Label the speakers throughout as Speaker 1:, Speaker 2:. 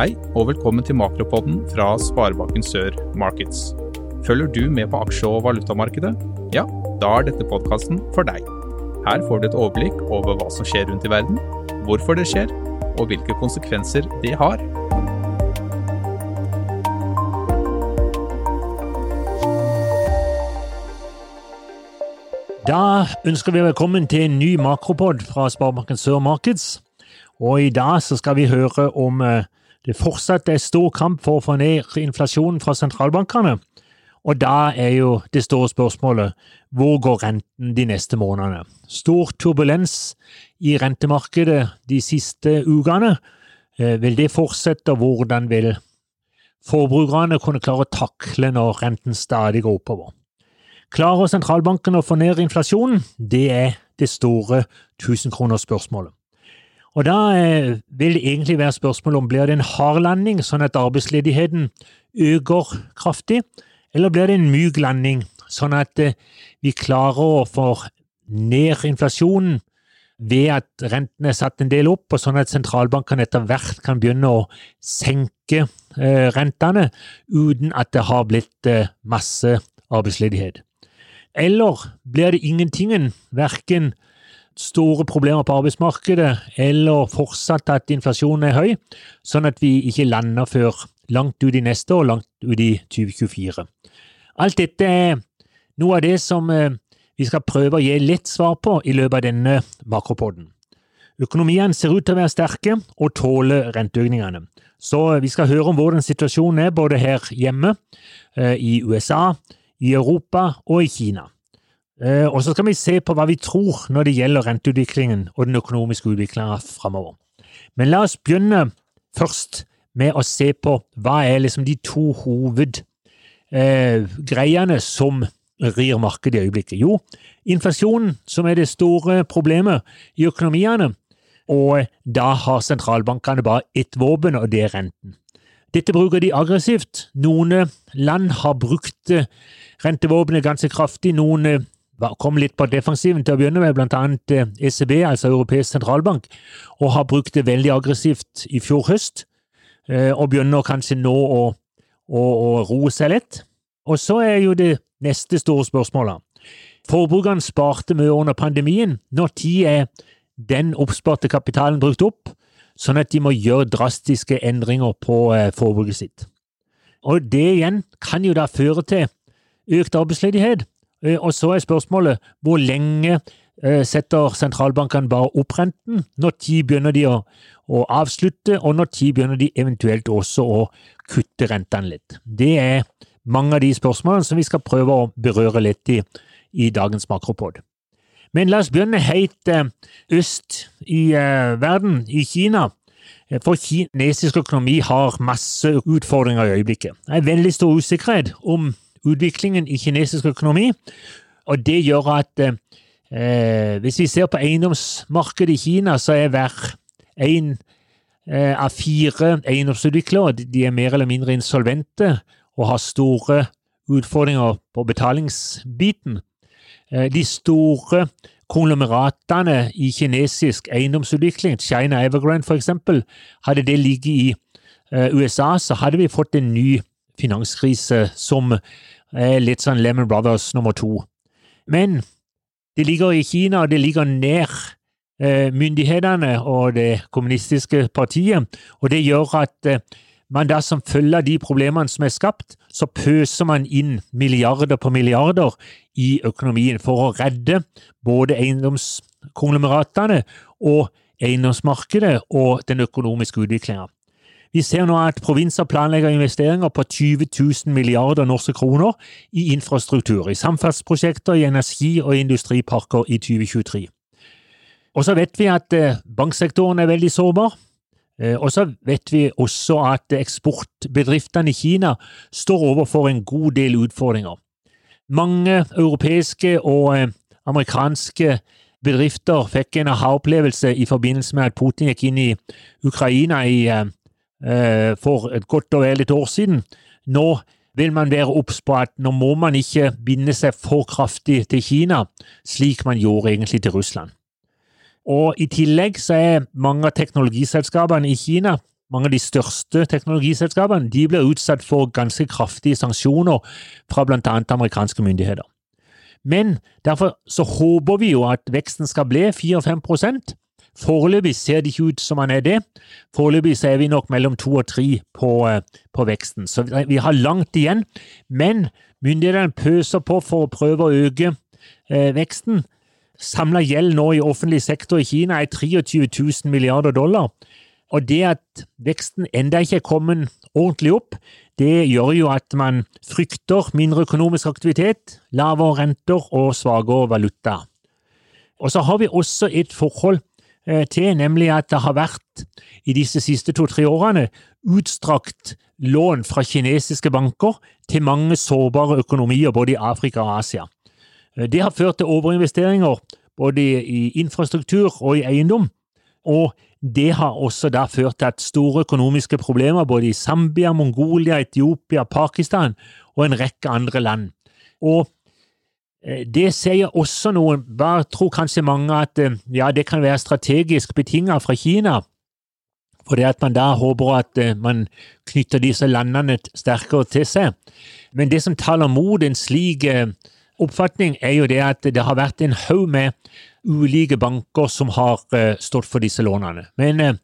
Speaker 1: Hei, og velkommen til Makropodden fra Sparebanken Sør Markets. Følger du med på aksje- og valutamarkedet? Ja, da er dette podkasten for deg. Her får du et overblikk over hva som skjer rundt i verden, hvorfor det skjer, og hvilke konsekvenser det har.
Speaker 2: Da ønsker vi velkommen til en ny makropod fra Sparebanken Sør Markets. Og i dag så skal vi høre om eh, det fortsatt er stor kamp for å få ned inflasjonen fra sentralbankene. Og da er jo det store spørsmålet hvor går renten de neste månedene? Stor turbulens i rentemarkedet de siste ukene. Eh, vil det fortsette, og hvordan vil forbrukerne kunne klare å takle når renten stadig går oppover? Klarer sentralbanken å få ned inflasjonen? Det er det store tusenkronersspørsmålet. Og da eh, vil det egentlig være spørsmål om blir det en hard landing, sånn at arbeidsledigheten øker kraftig, eller blir det en myk landing, sånn at eh, vi klarer å få ned inflasjonen ved at renten er satt en del opp, og sånn at sentralbankene etter hvert kan begynne å senke eh, rentene uten at det har blitt masse arbeidsledighet. Eller blir det ingentingen, verken store problemer på arbeidsmarkedet eller fortsatt at inflasjonen er høy, sånn at vi ikke lander før langt ut i neste år, langt ut i 2024. Alt dette er noe av det som eh, vi skal prøve å gi litt svar på i løpet av denne makropoden. Økonomiene ser ut til å være sterke og tåle renteøkningene. Så vi skal høre om hvordan situasjonen er både her hjemme, eh, i USA, i Europa og i Kina. Eh, og så skal vi se på hva vi tror når det gjelder renteutviklingen og den økonomiske utviklingen framover. Men la oss begynne først med å se på hva er liksom de to hovedgreiene eh, som rir markedet i øyeblikket. Jo, inflasjonen, som er det store problemet i økonomiene, og da har sentralbankene bare ett våpen, og det er renten. Dette bruker de aggressivt. Noen land har brukt rentevåpenet ganske kraftig. Noen kom litt på defensiven til å begynne med, annet ECB, eh, e altså Europeisk sentralbank, og har brukt det veldig aggressivt i fjor høst, eh, og begynner kanskje nå å, å, å roe seg litt. Og så er jo det neste store spørsmålet. Forbrukerne sparte mye under pandemien. Når tid er den oppsparte kapitalen brukt opp, sånn at de må gjøre drastiske endringer på eh, forbruket sitt? Og det igjen kan jo da føre til økt arbeidsledighet, og så er spørsmålet hvor lenge eh, setter sentralbankene bare opp renten? Når tid begynner de å, å, avslutte, og når tid begynner de eventuelt også å kutte rentene litt? Det er mange av de spørsmålene som vi skal prøve å berøre litt i, i dagens makropod. Men la oss begynne helt eh, øst i verden, i Kina. For kinesisk økonomi har masse utfordringer i øyeblikket. Det er veldig stor usikkerhet om utviklingen i kinesisk økonomi. Og det gjør at eh, hvis vi ser på eiendomsmarkedet i Kina, så er hver én eh, av fire eiendomsutviklere de er mer eller mindre insolvente og har store utfordringer på betalingsbiten. Eh, de store konglomeratene i kinesisk eiendomsutvikling, China Evergrande f.eks., hadde det ligget i eh, USA, så hadde vi fått en ny finanskrise som er litt sånn Lemon Brothers nummer to. Men det ligger i Kina, det ligger nær eh, myndighetene og det kommunistiske partiet, og det gjør at eh, man da som følge av de problemene som er skapt, så pøser man inn milliarder på milliarder i økonomien for å redde både eiendomskonglomeratene og eiendomsmarkedet og den økonomiske utviklinga. Vi ser nå at provinser planlegger investeringer på 20 000 milliarder norske kroner i infrastruktur, i samferdselsprosjekter, i energi- og industriparker i 2023. Og så vet vi at eh, banksektoren er veldig sårbar. Eh, og så vet vi også at eksportbedriftene i Kina står overfor en god del utfordringer. Mange europeiske og eh, amerikanske bedrifter fikk en aha-opplevelse i forbindelse med at Putin gikk inn i Ukraina i Eh, for et godt og vel et år siden. Nå vil man være obs på at nå må man ikke binde seg for kraftig til Kina, slik man gjorde egentlig til Russland. Og I tillegg så er mange av teknologiselskapene i Kina mange av de største teknologiselskapene de blir utsatt for ganske kraftige sanksjoner fra bl.a. amerikanske myndigheter. Men derfor så håper vi jo at veksten skal bli 4-5 Foreløpig ser det ikke ut som han er det. Foreløpig så er vi nok mellom to og tre på, eh, på veksten, så vi har langt igjen. Men myndighetene pøser på for å prøve å øke eh, veksten. Samla gjeld nå i offentlig sektor i Kina er 23 000 milliarder dollar. Og det at veksten enda ikke er kommet ordentlig opp, det gjør jo at man frykter mindre økonomisk aktivitet, lavere renter og svakere valuta. Og så har vi også et forhold til, nemlig at det har vært i disse siste to-tre årene utstrakt lån fra kinesiske banker til mange sårbare økonomier både i Afrika og Asia. Eh, det har ført til overinvesteringer både i infrastruktur og i eiendom, og det har også da ført til at store økonomiske problemer både i Zambia, Mongolia, Etiopia, Pakistan og en rekke andre land. Og eh, det sier også noe, bare tror kanskje mange at eh, ja, det kan være strategisk betinget fra Kina, for det at man da håper at eh, man knytter disse landene sterkere til seg. Men det som taler mot en slik oppfatning, er jo det at det har vært en haug med ulike banker som har stått for disse lånene. Men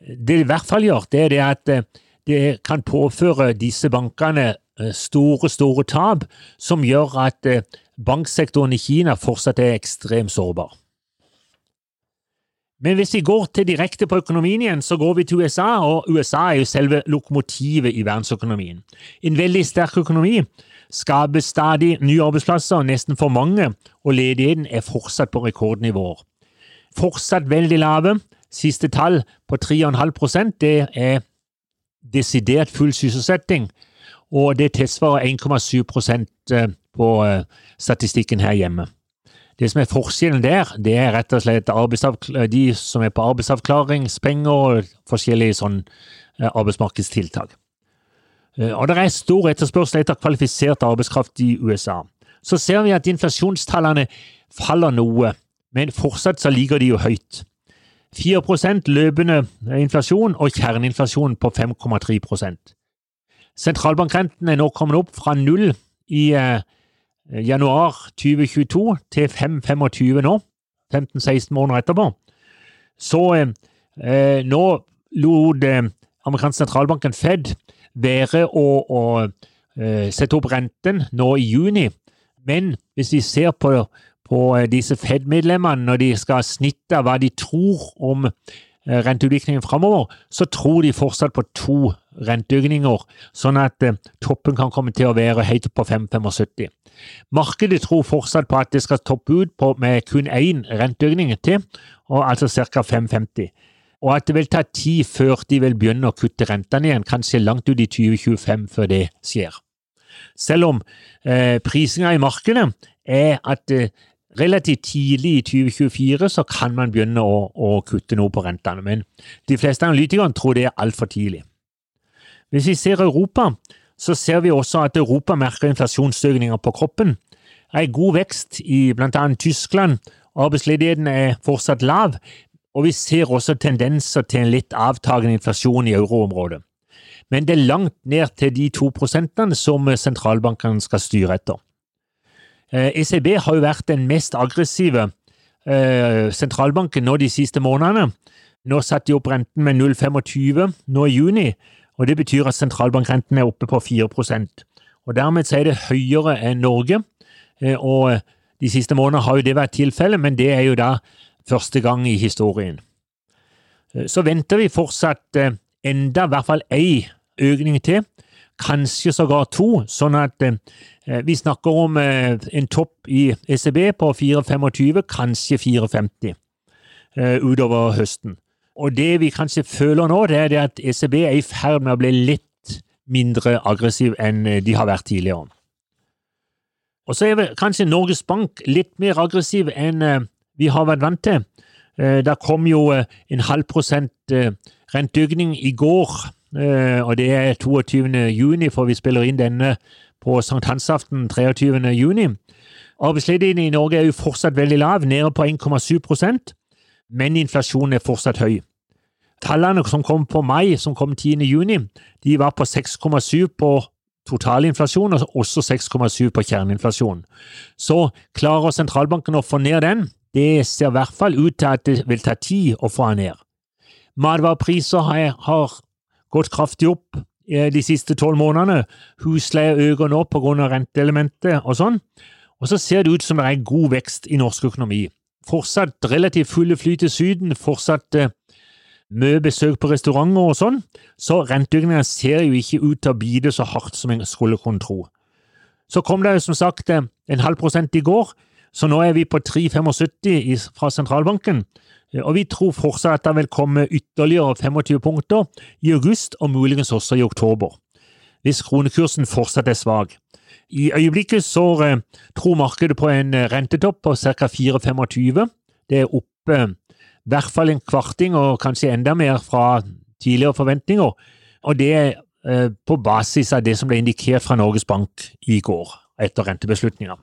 Speaker 2: det i hvert fall gjør, det er det at det kan påføre disse bankene store, store tap, som gjør at banksektoren i Kina fortsatt er ekstremt sårbar. Men hvis vi går til direkte på økonomien igjen, så går vi til USA, og USA er jo selve lokomotivet i verdensøkonomien. En veldig sterk økonomi skaper stadig nye arbeidsplasser, nesten for mange, og ledigheten er fortsatt på rekordnivåer. Fortsatt veldig lave. Siste tall på 3,5% det er desidert full sysselsetting, og det tilsvarer 1,7 eh, på eh, statistikken her hjemme. Det som er forskjellen der, det er rett og slett de som er på arbeidsavklaringspenger og forskjellige sånn eh, arbeidsmarkedstiltak. Eh, og det er stor etterspørsel etter kvalifisert arbeidskraft i USA. Så ser vi at inflasjonstallene faller noe, men fortsatt så ligger de jo høyt. 4% løpende inflasjon og kjerneinflasjon på 5,3% Sentralbankrenten er nå kommet opp fra null i eh, januar 2022 til 5,25 nå, 15-16 måneder etterpå. Så eh, nå lot eh, amerikansk sentralbanken Fed være å, å eh, sette opp renten nå i juni. Men hvis vi ser på, på uh, disse Fed-medlemmene, når de skal snitte hva de tror om renteutviklingen framover, så tror de fortsatt på to renteøkninger, sånn at toppen kan komme til å være helt på 5,75. Markedet tror fortsatt på at det skal toppe ut med kun én renteøkning til, altså ca. 5,50 og at det vil ta tid før de vil begynne å kutte rentene igjen, kanskje langt ut i 2025 før det skjer. Selv om eh, prisinga i markedet er at eh, relativt tidlig i 2024 så kan man begynne å, å kutte noe på rentene, men de fleste analytikerne tror det er altfor tidlig. Hvis vi ser Europa, så ser vi også at Europa merker inflasjonsøkninger på kroppen. Det er god vekst i annet Tyskland, arbeidsledigheten er fortsatt lav, og vi ser også tendenser til en litt avtagende inflasjon i euroområdet. Men det er langt ned til de to prosentene som sentralbankene skal styre etter. ECB eh, e har jo vært den mest aggressive eh, sentralbanken nå de siste månedene. Nå satte de opp renten med 0,25 nå i juni, og det betyr at sentralbankrenten er oppe på 4% og Dermed er det høyere enn Norge, eh, og de siste månedene har jo det vært tilfellet, men det er jo da første gang i historien. Så venter vi fortsatt enda i hvert fall én økning til, kanskje sågar to, sånn at eh, vi snakker om en topp i ECB på 4,25, kanskje 4,50 utover høsten. Og det vi kanskje føler nå, det er at ECB er i ferd med å bli litt mindre aggressiv enn de har vært tidligere. Og så er kanskje Norges Bank litt mer aggressiv enn vi har vært vant til. Eh, det kom jo eh, en halv prosent eh, renteøkning i går, og det er 22. juni, for vi spiller inn denne på sankthansaften 23. juni. Arbeidsledigheten i Norge er jo fortsatt veldig lav, nede på 1,7% men inflasjonen er fortsatt høy. tallene som kom på mai, som kom 10. juni, de var på 6,7 på totalinflasjon og også 6,7 på kjerneinflasjon. Så klarer sentralbanken å få ned den? Det ser i hvert fall ut til at det vil ta tid å få den ned. Matvarepriser har gått kraftig opp eh, de siste tolv månedene. Husleie øker nå pga. renteelementet og sånn. Og så ser det ut som det er god vekst i norsk økonomi. Fortsatt relativt fulle fly til Syden, fortsatt eh, mye besøk på restauranter og sånn, så renteøkningene ser jo ikke ut til å bite så hardt som en skulle kunne tro. Så kom det som sagt eh, en halv prosent i går, så nå er vi på 3,75 fra sentralbanken, eh, og vi tror fortsatt at det vil komme ytterligere 25 punkter i august, og muligens også i oktober, hvis kronekursen fortsatt er svak. I øyeblikket så eh, tror markedet på en rentetopp på ca. 4,25. Det er oppe i hvert fall en kvarting, og kanskje enda mer fra tidligere forventninger. Og det er eh, på basis av det som ble indikert fra Norges Bank i går, etter rentebeslutninga.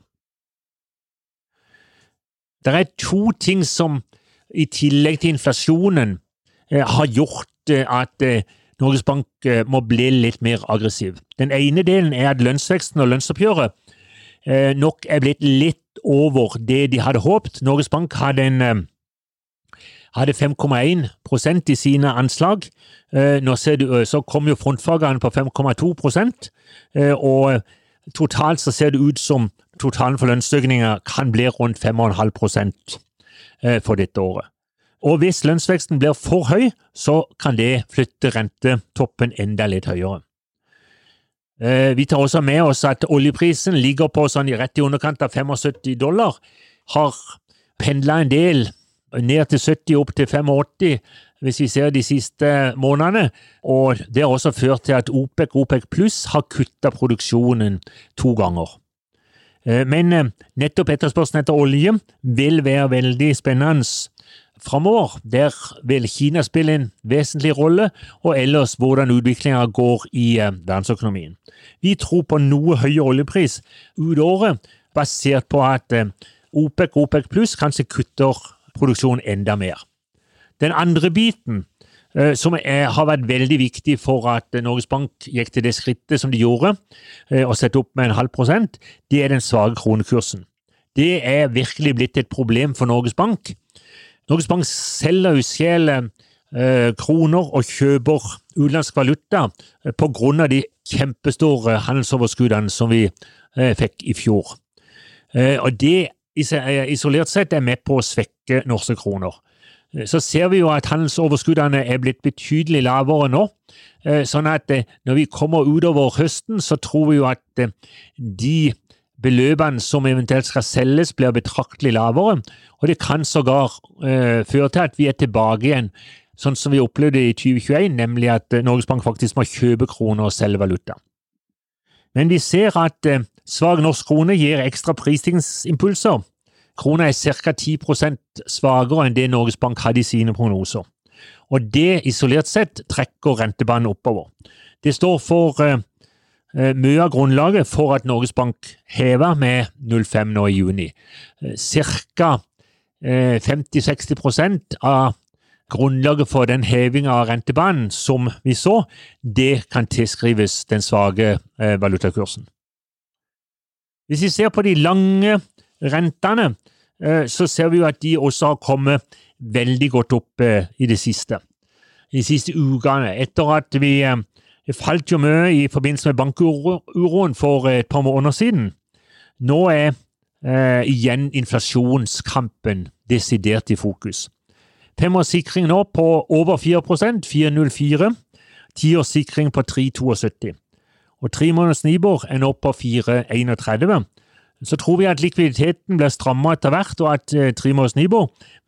Speaker 2: Det er to ting som, i tillegg til inflasjonen, eh, har gjort eh, at Norges Bank må bli litt mer aggressiv. Den ene delen er at lønnsveksten og lønnsoppgjøret nok er blitt litt over det de hadde håpet. Norges Bank hadde en hadde 5,1% i sine anslag. Nå ser du, så kom jo frontfagene på 5,2 eh, og totalt så ser det ut som totalen for lønnsøkninger kan bli rundt 5,5 eh, for dette året. Og hvis lønnsveksten blir for høy, så kan det flytte rentetoppen enda litt høyere. Vi tar også med oss at oljeprisen ligger på sånn rett i underkant av 75 dollar. Har pendla en del ned til 70, opp til 85 hvis vi ser de siste månedene. Og det har også ført til at OPEC OPEC pluss har kutta produksjonen to ganger. Eh, men eh, nettopp etterspørselen etter olje vil være veldig spennende framover. Der vil Kina spille en vesentlig rolle, og ellers hvordan utviklinga går i eh, verdensøkonomien. Vi tror på noe høyere oljepris ut året, basert på at OPEC OPEC pluss kanskje kutter produksjonen enda mer. Den andre biten, som er, har vært veldig viktig for at Norges Bank gikk til det skrittet som de gjorde, eh, å sette opp med en halv prosent, det er den svake kronekursen. Det er virkelig blitt et problem for Norges Bank. Norges Bank selger jo eh, kroner og kjøper utenlandsk valuta på grunn av de kjempestore handelsoverskuddene som vi fikk i fjor. Og det isolert sett er med på å svekke norske kroner. Eh, så ser vi jo at handelsoverskuddene er blitt betydelig lavere nå. Eh, sånn at eh, når vi kommer utover høsten, så tror vi jo at de beløpene som eventuelt skal selges, blir betraktelig lavere. Og det kan sågar føre til at vi er tilbake igjen sånn som vi opplevde i 2021, nemlig at Norges Bank faktisk må kjøpe kroner og selge valuta. Men vi ser at Svak norsk krone gir ekstra prisstigningsimpulser. Krona er ca. 10% svakere enn det Norges Bank hadde i sine prognoser. Og det isolert sett trekker rentebanen oppover. Det står for uh, mye av grunnlaget for at Norges Bank hever med 0,5 nå i juni. Uh, Ca. Uh, 50-60% av grunnlaget for den hevinga av rentebanen som vi så, det kan tilskrives den svake valutakursen. Hvis vi ser på de lange rentene, eh, så ser vi jo at de også har kommet veldig godt opp eh, i det siste. De siste ukene. Etter at vi eh, falt jo mye i forbindelse med bankuroen for et par måneder siden. Nå er eh, igjen inflasjonskampen desidert i fokus. Femårssikring nå på over 4% 4,04. Tiårssikring på 3,72 og tre måneders Nibor er nå på 4,31. Så tror vi at likviditeten blir strammet etter hvert, og at eh, tre måneders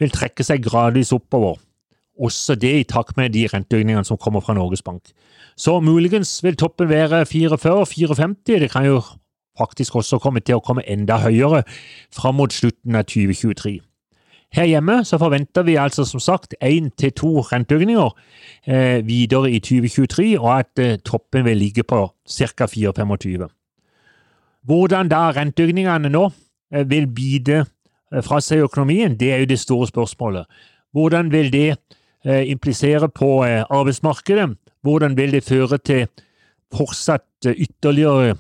Speaker 2: vil trekke seg gradvis oppover. Også det i takt med de renteøkningene som kommer fra Norges Bank. Så muligens vil toppen være 44-54, Det kan jo faktisk også komme til å komme enda høyere fram mot slutten av 2023. Her hjemme så forventer vi altså som sagt én til to renteøkninger eh, videre i 2023, og at eh, toppen vil ligge på ca. 4,25. Hvordan da renteøkningene nå eh, vil bite eh, fra seg økonomien, det er jo det store spørsmålet. Hvordan vil det eh, implisere på arbeidsmarkedet? Hvordan vil det føre til fortsatt ytterligere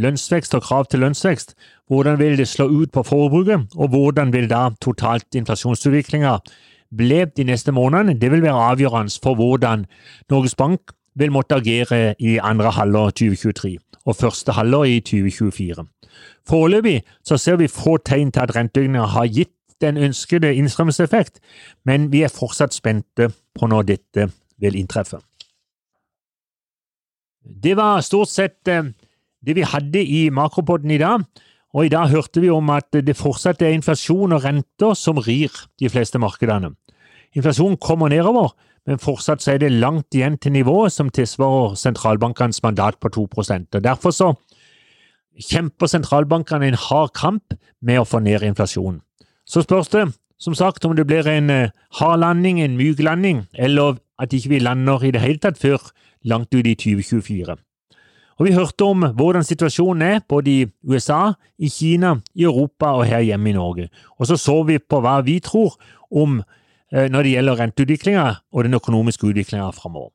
Speaker 2: lønnsvekst og krav til lønnsvekst? Hvordan vil det slå ut på forbruket, og hvordan vil da totalt inflasjonsutviklinga bli de neste månedene? Det vil være avgjørende for hvordan Norges Bank vil måtte agere i andre halvår 2023 og første halvår i 2024. Foreløpig så ser vi få tegn til at renteøkninga har gitt den ønskede innstrømmingseffekt, men vi er fortsatt spente på når dette vil inntreffe. Det var stort sett eh, det vi hadde i makropodden i dag. Og i dag hørte vi om at det fortsatt er inflasjon og renter som rir de fleste markedene. Inflasjonen kommer nedover, men fortsatt så er det langt igjen til nivået som tilsvarer sentralbankenes mandat på 2 og Derfor så kjemper sentralbankene en hard kamp med å få ned inflasjonen. Så spørs det, som sagt, om det blir en eh, hard landing, en myk landing, eller at ikke vi lander i det hele tatt før langt ut i 2024. Og Vi hørte om hvordan situasjonen er både i USA, i Kina, i Europa og her hjemme i Norge. Og så så vi på hva vi tror om når det gjelder renteutviklinga og den økonomiske utviklinga framover.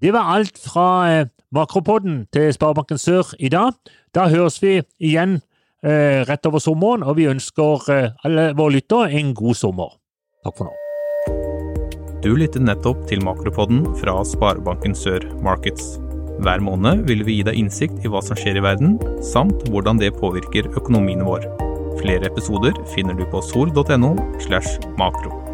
Speaker 2: Det var alt fra eh, Makropodden til Sparebanken Sør i dag. Da høres vi igjen eh, rett over sommeren, og vi ønsker alle våre lyttere en god sommer. Takk for nå.
Speaker 1: Du lyttet nettopp til Makropodden fra Sparebanken Sør Markets. Hver måned vil vi gi deg innsikt i hva som skjer i verden, samt hvordan det påvirker økonomien vår. Flere episoder finner du på sol.no slash makro.